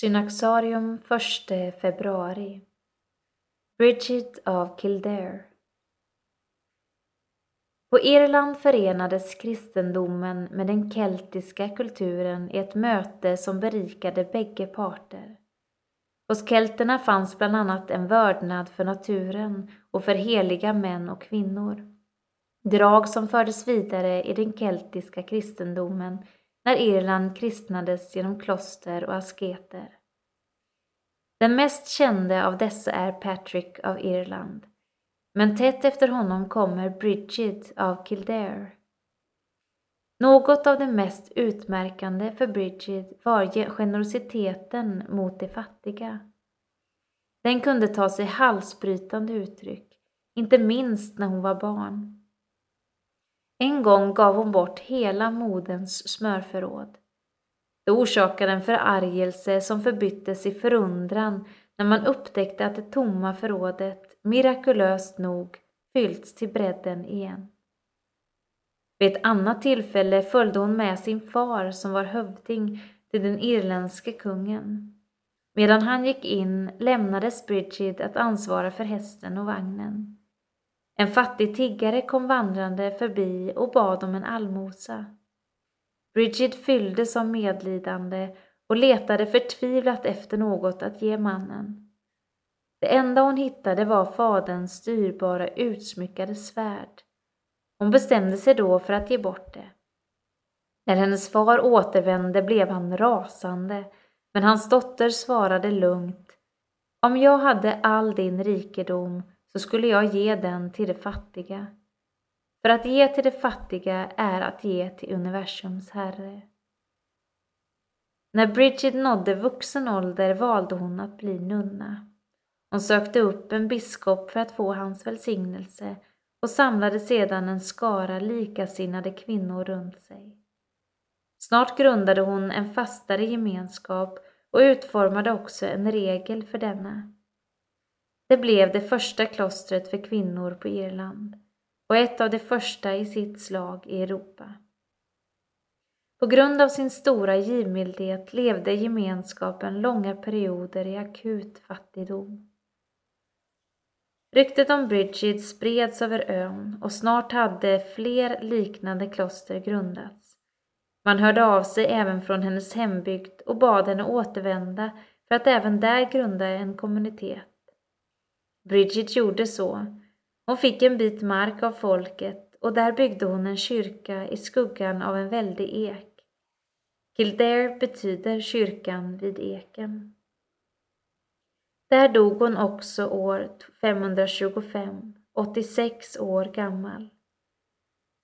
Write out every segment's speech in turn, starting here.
Synaxarium 1 februari Bridget av Kildare På Irland förenades kristendomen med den keltiska kulturen i ett möte som berikade bägge parter. Hos kelterna fanns bland annat en vördnad för naturen och för heliga män och kvinnor. Drag som fördes vidare i den keltiska kristendomen när Irland kristnades genom kloster och asketer. Den mest kände av dessa är Patrick av Irland, men tätt efter honom kommer Bridget av Kildare. Något av det mest utmärkande för Bridget var generositeten mot de fattiga. Den kunde ta sig halsbrytande uttryck, inte minst när hon var barn. En gång gav hon bort hela modens smörförråd. Det orsakade en förargelse som förbyttes i förundran när man upptäckte att det tomma förrådet, mirakulöst nog, fyllts till bredden igen. Vid ett annat tillfälle följde hon med sin far som var hövding till den irländske kungen. Medan han gick in lämnades Bridget att ansvara för hästen och vagnen. En fattig tiggare kom vandrande förbi och bad om en allmosa. Bridget fylldes av medlidande och letade förtvivlat efter något att ge mannen. Det enda hon hittade var faderns styrbara utsmyckade svärd. Hon bestämde sig då för att ge bort det. När hennes far återvände blev han rasande, men hans dotter svarade lugnt. Om jag hade all din rikedom så skulle jag ge den till de fattiga. För att ge till de fattiga är att ge till universums Herre. När Bridget nådde vuxen ålder valde hon att bli nunna. Hon sökte upp en biskop för att få hans välsignelse och samlade sedan en skara likasinnade kvinnor runt sig. Snart grundade hon en fastare gemenskap och utformade också en regel för denna. Det blev det första klostret för kvinnor på Irland och ett av de första i sitt slag i Europa. På grund av sin stora givmildhet levde gemenskapen långa perioder i akut fattigdom. Ryktet om Bridget spreds över ön och snart hade fler liknande kloster grundats. Man hörde av sig även från hennes hembygd och bad henne återvända för att även där grunda en kommunitet. Bridget gjorde så. Hon fick en bit mark av folket och där byggde hon en kyrka i skuggan av en väldig ek. Kildare betyder kyrkan vid eken. Där dog hon också år 525, 86 år gammal.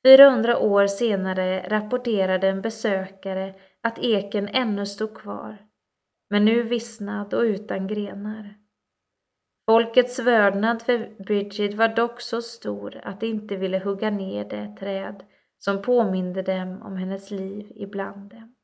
400 år senare rapporterade en besökare att eken ännu stod kvar, men nu vissnad och utan grenar. Folkets vördnad för Bridget var dock så stor att de inte ville hugga ner det träd som påminde dem om hennes liv ibland dem.